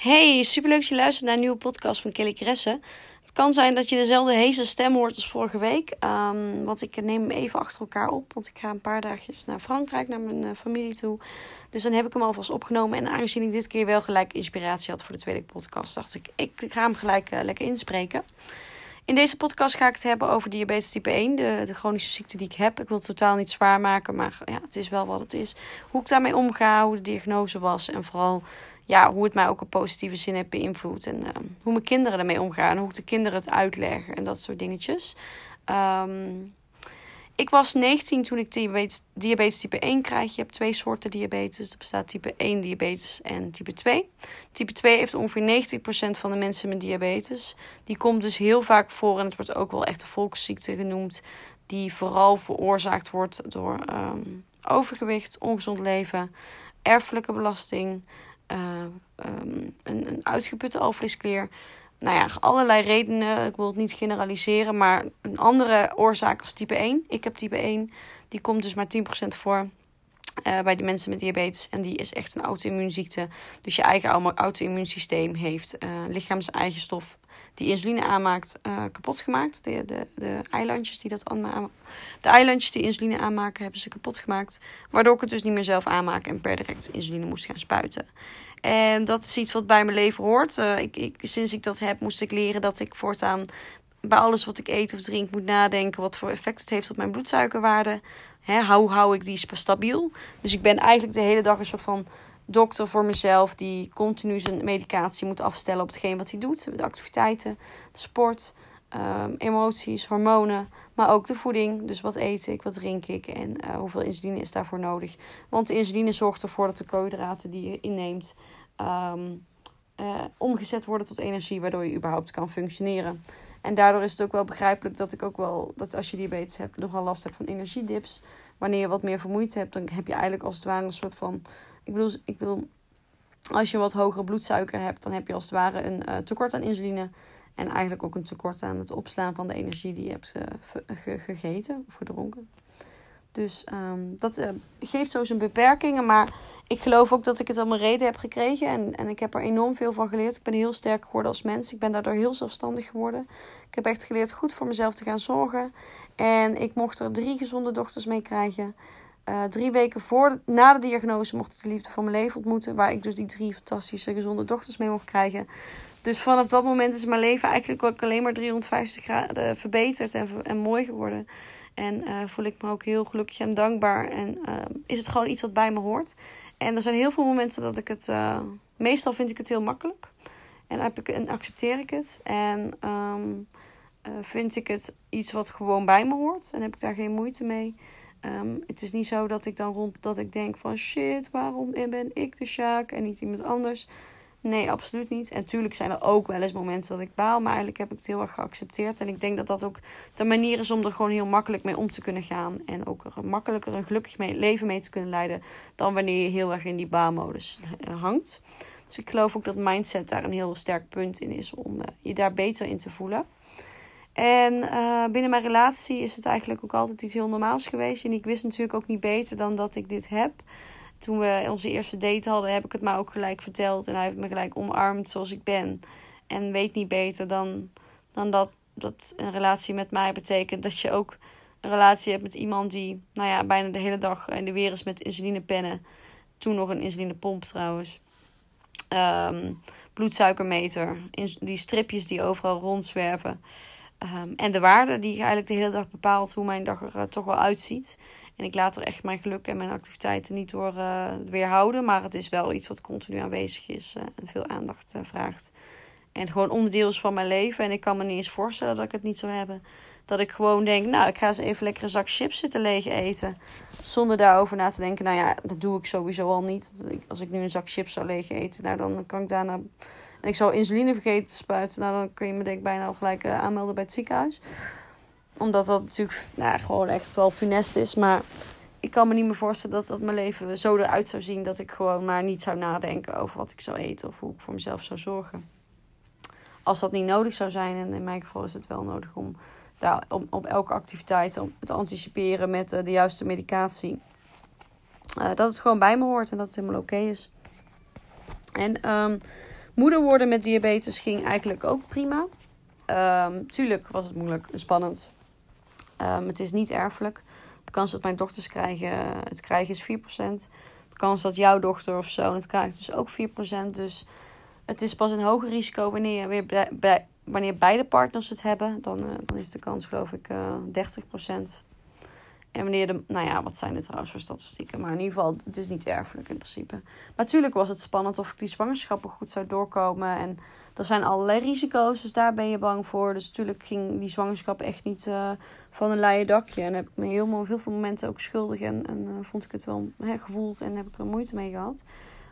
Hey, superleuk dat je luistert naar een nieuwe podcast van Kelly Kresse. Het kan zijn dat je dezelfde heese stem hoort als vorige week. Um, want ik neem hem even achter elkaar op. Want ik ga een paar dagjes naar Frankrijk, naar mijn uh, familie toe. Dus dan heb ik hem alvast opgenomen. En aangezien ik dit keer wel gelijk inspiratie had voor de tweede podcast, dacht ik, ik ga hem gelijk uh, lekker inspreken. In deze podcast ga ik het hebben over diabetes type 1, de, de chronische ziekte die ik heb. Ik wil het totaal niet zwaar maken, maar ja, het is wel wat het is. Hoe ik daarmee omga, hoe de diagnose was en vooral ja, hoe het mij ook op positieve zin heeft beïnvloed. En uh, hoe mijn kinderen ermee omgaan. Hoe ik de kinderen het uitleg en dat soort dingetjes. Um, ik was 19 toen ik diabetes, type 1 krijg. Je hebt twee soorten diabetes. Er bestaat type 1 diabetes en type 2. Type 2 heeft ongeveer 90% van de mensen met diabetes. Die komt dus heel vaak voor en het wordt ook wel echt een volksziekte genoemd. Die vooral veroorzaakt wordt door um, overgewicht, ongezond leven, erfelijke belasting, uh, um, een, een uitgeputte alvleesklier. Nou ja, allerlei redenen. Ik wil het niet generaliseren, maar een andere oorzaak als type 1. Ik heb type 1. Die komt dus maar 10% voor. Uh, bij de mensen met diabetes. En die is echt een auto-immuunziekte. Dus je eigen auto-immuunsysteem heeft uh, stof die insuline aanmaakt uh, kapot gemaakt. De, de, de eilandjes die dat. De eilandjes die insuline aanmaken hebben ze kapot gemaakt. Waardoor ik het dus niet meer zelf aanmaak en per direct insuline moest gaan spuiten. En dat is iets wat bij mijn leven hoort. Uh, ik, ik, sinds ik dat heb, moest ik leren dat ik voortaan bij alles wat ik eet of drink moet nadenken wat voor effect het heeft op mijn bloedsuikerwaarde. Hè, hoe hou ik die stabiel? Dus ik ben eigenlijk de hele dag een soort van dokter voor mezelf die continu zijn medicatie moet afstellen op hetgeen wat hij doet. De activiteiten, sport, um, emoties, hormonen, maar ook de voeding. Dus wat eet ik, wat drink ik en uh, hoeveel insuline is daarvoor nodig. Want de insuline zorgt ervoor dat de koolhydraten die je inneemt um, uh, omgezet worden tot energie, waardoor je überhaupt kan functioneren. En daardoor is het ook wel begrijpelijk dat ik ook wel, dat als je diabetes hebt, nogal last hebt van energiedips. Wanneer je wat meer vermoeid hebt, dan heb je eigenlijk als het ware een soort van. Ik bedoel, ik bedoel als je wat hogere bloedsuiker hebt, dan heb je als het ware een uh, tekort aan insuline. En eigenlijk ook een tekort aan het opslaan van de energie die je hebt uh, gegeten of gedronken. Dus um, dat uh, geeft zo zijn beperkingen. Maar ik geloof ook dat ik het al mijn reden heb gekregen. En, en ik heb er enorm veel van geleerd. Ik ben heel sterk geworden als mens. Ik ben daardoor heel zelfstandig geworden. Ik heb echt geleerd goed voor mezelf te gaan zorgen. En ik mocht er drie gezonde dochters mee krijgen. Uh, drie weken voor, na de diagnose mocht ik de liefde van mijn leven ontmoeten. Waar ik dus die drie fantastische gezonde dochters mee mocht krijgen. Dus vanaf dat moment is mijn leven eigenlijk ook alleen maar 350 graden verbeterd en, en mooi geworden. En uh, voel ik me ook heel gelukkig en dankbaar. En uh, is het gewoon iets wat bij me hoort. En er zijn heel veel momenten dat ik het. Uh, meestal vind ik het heel makkelijk. En, heb ik, en accepteer ik het. En um, vind ik het iets wat gewoon bij me hoort. En heb ik daar geen moeite mee. Um, het is niet zo dat ik dan rond dat ik denk van shit, waarom ben ik de Sjaak en niet iemand anders. Nee, absoluut niet. En natuurlijk zijn er ook wel eens momenten dat ik baal. Maar eigenlijk heb ik het heel erg geaccepteerd. En ik denk dat dat ook de manier is om er gewoon heel makkelijk mee om te kunnen gaan. En ook er makkelijker een gelukkig leven mee te kunnen leiden. Dan wanneer je heel erg in die baalmodus uh, hangt. Dus ik geloof ook dat mindset daar een heel sterk punt in is. Om uh, je daar beter in te voelen. En uh, binnen mijn relatie is het eigenlijk ook altijd iets heel normaals geweest. En ik wist natuurlijk ook niet beter dan dat ik dit heb toen we onze eerste date hadden, heb ik het maar ook gelijk verteld. En hij heeft me gelijk omarmd zoals ik ben. En weet niet beter dan, dan dat, dat een relatie met mij betekent dat je ook een relatie hebt met iemand die, nou ja, bijna de hele dag in de weer is met insulinepennen. Toen nog een insulinepomp trouwens. Um, bloedsuikermeter. Die stripjes die overal rondzwerven. Um, en de waarde die eigenlijk de hele dag bepaalt hoe mijn dag er uh, toch wel uitziet. En ik laat er echt mijn geluk en mijn activiteiten niet door uh, weerhouden. Maar het is wel iets wat continu aanwezig is uh, en veel aandacht uh, vraagt. En gewoon onderdeel is van mijn leven. En ik kan me niet eens voorstellen dat ik het niet zou hebben. Dat ik gewoon denk, nou, ik ga eens even lekker een zak chips zitten leeg eten. Zonder daarover na te denken, nou ja, dat doe ik sowieso al niet. Als ik nu een zak chips zou leeg eten, nou dan kan ik daarna... En ik zou insuline vergeten te spuiten. Nou, dan kun je me denk ik bijna al gelijk aanmelden bij het ziekenhuis omdat dat natuurlijk nou, gewoon echt wel funest is. Maar ik kan me niet meer voorstellen dat, dat mijn leven zo eruit zou zien. Dat ik gewoon maar niet zou nadenken over wat ik zou eten. Of hoe ik voor mezelf zou zorgen. Als dat niet nodig zou zijn. En in mijn geval is het wel nodig om daar om, op elke activiteit te anticiperen met uh, de juiste medicatie. Uh, dat het gewoon bij me hoort en dat het helemaal oké is. En um, Moeder worden met diabetes ging eigenlijk ook prima. Um, tuurlijk was het moeilijk en spannend. Um, het is niet erfelijk. De kans dat mijn dochters krijgen, het krijgen is 4%. De kans dat jouw dochter of zoon het krijgt is ook 4%. Dus het is pas een hoger risico wanneer, wanneer beide partners het hebben. Dan, uh, dan is de kans geloof ik uh, eh, 30%. En wanneer de, nou ja, wat zijn er trouwens voor statistieken? Maar in ieder geval, het is niet erfelijk in principe. Natuurlijk was het spannend of ik die zwangerschappen goed zou doorkomen. En er zijn allerlei risico's, dus daar ben je bang voor. Dus natuurlijk ging die zwangerschap echt niet uh, van een leien dakje. En heb ik me heel, heel veel momenten ook schuldig en, uh, vond ik het wel hè, gevoeld en heb ik er moeite mee gehad.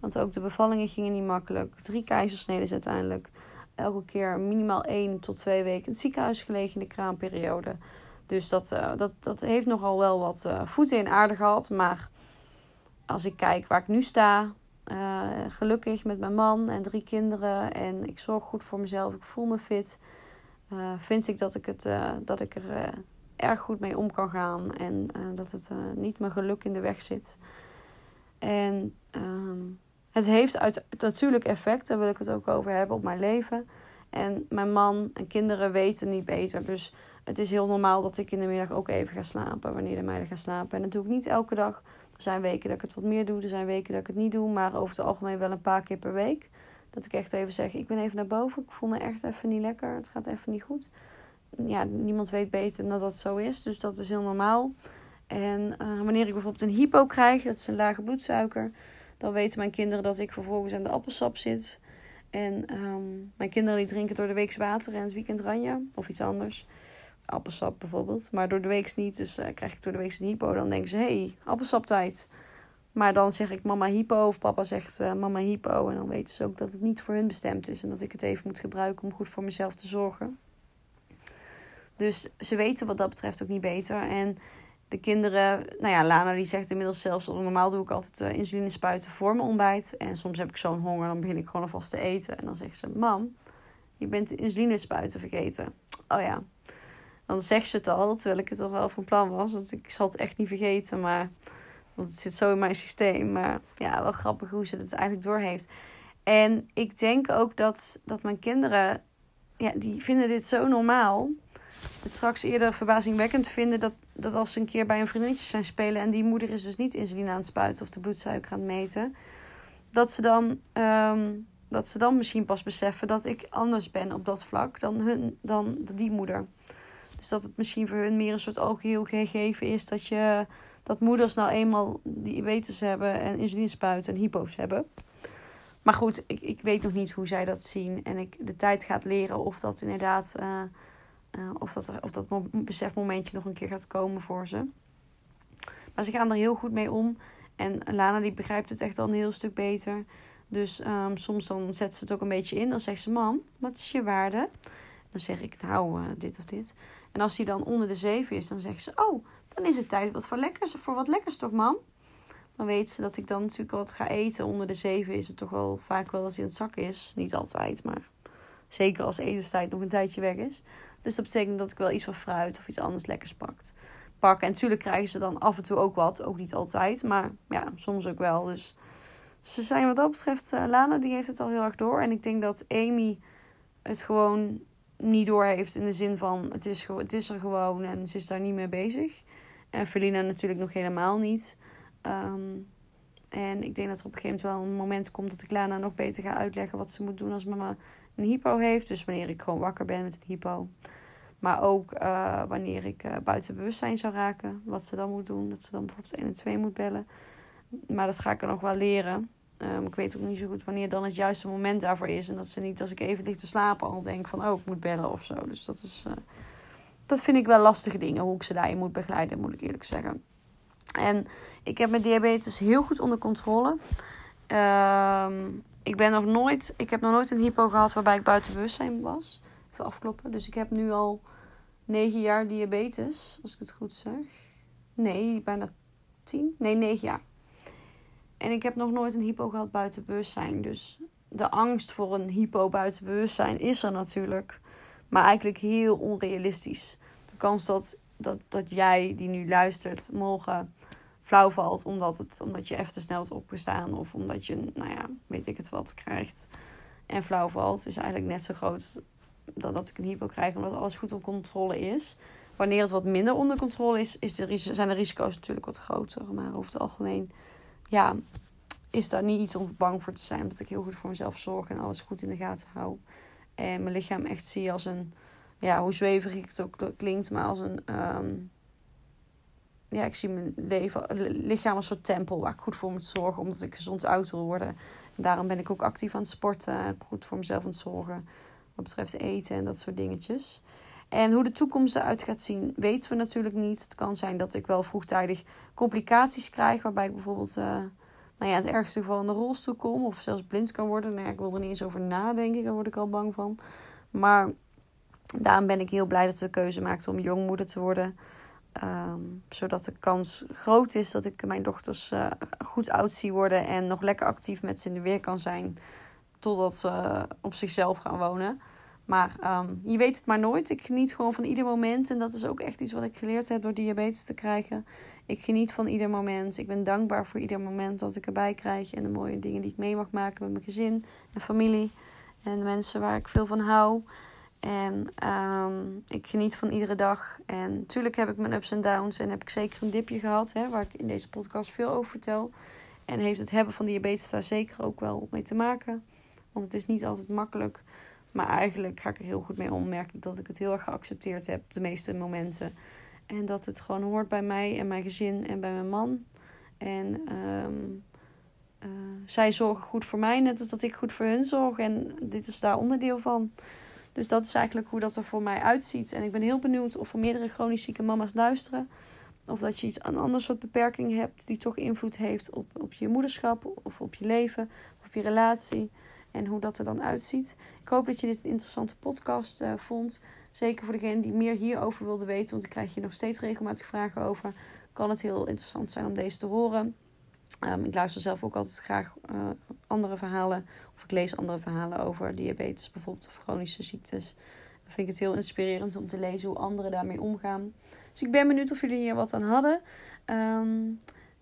Want ook de bevallingen gingen niet makkelijk. Drie keizersneden uiteindelijk. Elke keer minimaal één tot twee weken in het ziekenhuis gelegen in de kraamperiode. Dus dat, uh, dat, dat heeft nogal wel wat uh, voeten in aarde gehad. Maar als ik kijk waar ik nu sta, uh, gelukkig met mijn man en drie kinderen. En ik zorg goed voor mezelf, ik voel me fit. vind ik dat ik, het, dat ik er erg goed mee om kan gaan. En dat het niet mijn geluk in de weg zit. En ehm, het heeft uit, natuurlijk effect, daar wil ik het ook over hebben, op mijn leven. En mijn man en kinderen weten niet beter. Dus het is heel normaal dat ik in de middag ook even ga slapen. Wanneer de meiden gaan slapen. En dat doe ik niet elke dag. Er zijn weken dat ik het wat meer doe. Er zijn weken dat ik het niet doe. Maar over het algemeen wel een paar keer per week. Dat ik echt even zeg, ik ben even naar boven. Ik voel me echt even niet lekker. Het gaat even niet goed. Ja, niemand weet beter dat dat zo is. Dus dat is heel normaal. En uh, wanneer ik bijvoorbeeld een hypo krijg, dat is een lage bloedsuiker, dan weten mijn kinderen dat ik vervolgens aan de appelsap zit. En um, mijn kinderen die drinken door de week water en het weekend ranja of iets anders appelsap bijvoorbeeld. Maar door de week niet. Dus uh, krijg ik door de week een hypo. Dan denken ze, hé, hey, appelsaptijd. Maar dan zeg ik mama hypo of papa zegt uh, mama hypo. En dan weten ze ook dat het niet voor hun bestemd is. En dat ik het even moet gebruiken om goed voor mezelf te zorgen. Dus ze weten wat dat betreft ook niet beter. En de kinderen, nou ja, Lana die zegt inmiddels zelfs... normaal doe ik altijd uh, insuline spuiten voor mijn ontbijt. En soms heb ik zo'n honger, dan begin ik gewoon alvast te eten. En dan zegt ze, mam, je bent insuline spuiten vergeten. Oh ja, dan zegt ze het al, terwijl ik het al wel van plan was. Want ik zal het echt niet vergeten, maar... Want het zit zo in mijn systeem. Maar ja, wel grappig hoe ze het eigenlijk doorheeft. En ik denk ook dat, dat mijn kinderen... Ja, die vinden dit zo normaal. Het straks eerder verbazingwekkend vinden dat, dat als ze een keer bij een vriendinnetje zijn spelen... en die moeder is dus niet insuline aan het spuiten of de bloedsuiker aan het meten... dat ze dan... Um, dat ze dan misschien pas beseffen dat ik anders ben op dat vlak dan, hun, dan die moeder. Dus dat het misschien voor hun meer een soort algeheel gegeven is dat, je, dat moeders nou eenmaal diabetes hebben en insulinespuiten en hypo's hebben. Maar goed, ik, ik weet nog niet hoe zij dat zien. En ik, de tijd gaat leren of dat inderdaad, uh, uh, of dat, of dat besefmomentje nog een keer gaat komen voor ze. Maar ze gaan er heel goed mee om. En Lana die begrijpt het echt al een heel stuk beter. Dus um, soms dan zet ze het ook een beetje in. Dan zegt ze, mam, wat is je waarde? Dan zeg ik, nou, uh, dit of dit. En als hij dan onder de 7 is, dan zeggen ze: Oh, dan is het tijd wat voor, lekkers, voor wat lekkers toch, man? Dan weet ze dat ik dan natuurlijk wat ga eten. Onder de 7 is het toch wel vaak wel dat hij in het zak is. Niet altijd, maar zeker als etenstijd nog een tijdje weg is. Dus dat betekent dat ik wel iets van fruit of iets anders lekkers pakt. Pakken. En natuurlijk krijgen ze dan af en toe ook wat. Ook niet altijd, maar ja, soms ook wel. Dus ze zijn wat dat betreft, uh, Lana die heeft het al heel erg door. En ik denk dat Amy het gewoon niet doorheeft in de zin van het is, het is er gewoon en ze is daar niet mee bezig. En Felina natuurlijk nog helemaal niet. Ehm, en ik denk dat er op een gegeven moment wel een moment komt dat ik Lana nog beter ga uitleggen wat ze moet doen als mama een hypo heeft. Dus wanneer ik gewoon wakker ben met een hypo. Maar ook uh, wanneer ik uh, buiten bewustzijn zou raken, wat ze dan moet doen. Dat ze dan bijvoorbeeld 1 en 2 moet bellen. Maar dat ga ik er nog wel leren. Um, ik weet ook niet zo goed wanneer dan het juiste moment daarvoor is. En dat ze niet als ik even lig te slapen al denk van oh, ik moet bellen of zo. Dus dat is. Uh, dat vind ik wel lastige dingen. Hoe ik ze daarin moet begeleiden, moet ik eerlijk zeggen. En ik heb mijn diabetes heel goed onder controle. Um, ik ben nog nooit. Ik heb nog nooit een hypo gehad waarbij ik buiten bewustzijn was. Even afkloppen. Dus ik heb nu al negen jaar diabetes, als ik het goed zeg. Nee, bijna tien. Nee, negen jaar. En ik heb nog nooit een hypo gehad buiten bewustzijn. Dus de angst voor een hypo buiten bewustzijn is er natuurlijk. Maar eigenlijk heel onrealistisch. De kans dat, dat, dat jij die nu luistert morgen flauw valt omdat, het, omdat je even te snel hebt opgestaan. Of omdat je, nou ja, weet ik het wat, krijgt. en flauw valt, is eigenlijk net zo groot dan dat ik een hypo krijg, omdat alles goed onder controle is. Wanneer het wat minder onder controle is, is de, zijn de risico's natuurlijk wat groter. Maar over het algemeen, ja, is daar niet iets om bang voor te zijn. Omdat ik heel goed voor mezelf zorg en alles goed in de gaten hou. En mijn lichaam echt zie als een, ja, hoe zweverig het ook klinkt, maar als een, ehm, ja, ik zie mijn leven, lichaam als een soort tempel waar ik goed voor moet zorgen, omdat ik gezond oud wil worden. En daarom ben ik ook actief aan het sporten, goed voor mezelf aan het zorgen, wat betreft eten en dat soort dingetjes. En hoe de toekomst eruit gaat zien, weten we natuurlijk niet. Het kan zijn dat ik wel vroegtijdig complicaties krijg, waarbij ik bijvoorbeeld, uh, nou ja, het ergste geval in de rolstoel kom of zelfs blind kan worden. Nou ik wil er niet eens over nadenken, daar word ik al bang van. Maar daarom ben ik heel blij dat we de keuze maakten om jongmoeder te worden. Ehm, zodat de kans groot is dat ik mijn dochters uh, goed oud zie worden en nog lekker actief met ze in de weer kan zijn. Totdat ze op zichzelf gaan wonen. Maar ehm, je weet het maar nooit. Ik geniet gewoon van ieder moment. En dat is ook echt iets wat ik geleerd heb door diabetes te krijgen. Ik geniet van ieder moment. Ik ben dankbaar voor ieder moment dat ik erbij krijg. En de mooie dingen die ik mee mag maken met mijn gezin en familie. En mensen waar ik veel van hou. En ehm, ik geniet van iedere dag. En natuurlijk heb ik mijn ups en downs. En heb ik zeker een dipje gehad. Hè, waar ik in deze podcast veel over vertel. En heeft het hebben van diabetes daar zeker ook wel mee te maken. Want het is niet altijd makkelijk. Maar eigenlijk ga ik er heel goed mee om. Merk ik dat ik het heel erg geaccepteerd heb. De meeste momenten. En dat het gewoon hoort bij mij en mijn gezin en bij mijn man. En um, uh, zij zorgen goed voor mij. Net als dat ik goed voor hun zorg. En dit is daar onderdeel van. Dus dat is eigenlijk hoe dat er voor mij uitziet. En ik ben heel benieuwd of er meerdere chronisch zieke mama's luisteren. Of dat je iets, een ander soort beperking hebt die toch invloed heeft op, op je moederschap of op je leven of op je relatie. En hoe dat er dan uitziet. Ik hoop dat je dit een interessante podcast uh, vond. Zeker voor degene die meer hierover wilde weten. Want ik krijg je nog steeds regelmatig vragen over. Kan het heel interessant zijn om deze te horen. Um, ik luister zelf ook altijd graag uh, andere verhalen. Of ik lees andere verhalen over diabetes bijvoorbeeld. Of chronische ziektes. Dan vind ik het heel inspirerend om te lezen hoe anderen daarmee omgaan. Dus ik ben benieuwd of jullie hier wat aan hadden. Um,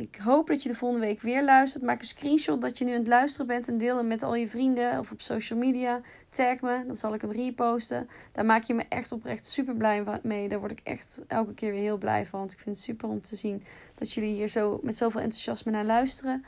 ik hoop dat je de volgende week weer luistert. Maak een screenshot dat je nu aan het luisteren bent en deel hem met al je vrienden of op social media. Tag me, dan zal ik hem reposten. Daar maak je me echt oprecht super blij mee. Daar word ik echt elke keer weer heel blij van. Want ik vind het super om te zien dat jullie hier zo met zoveel enthousiasme naar luisteren.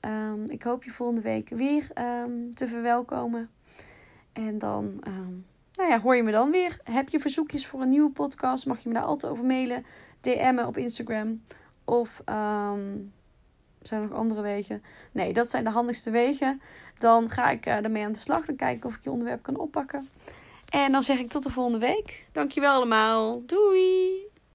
Um, ik hoop je volgende week weer um, te verwelkomen. En dan um, nou ja, hoor je me dan weer. Heb je verzoekjes voor een nieuwe podcast? Mag je me daar altijd over mailen. DM'en op Instagram. Of um, zijn er nog andere wegen? Nee, dat zijn de handigste wegen. Dan ga ik uh, ermee aan de slag. Dan kijken of ik je onderwerp kan oppakken. En dan zeg ik tot de volgende week. Dankjewel allemaal. Doei!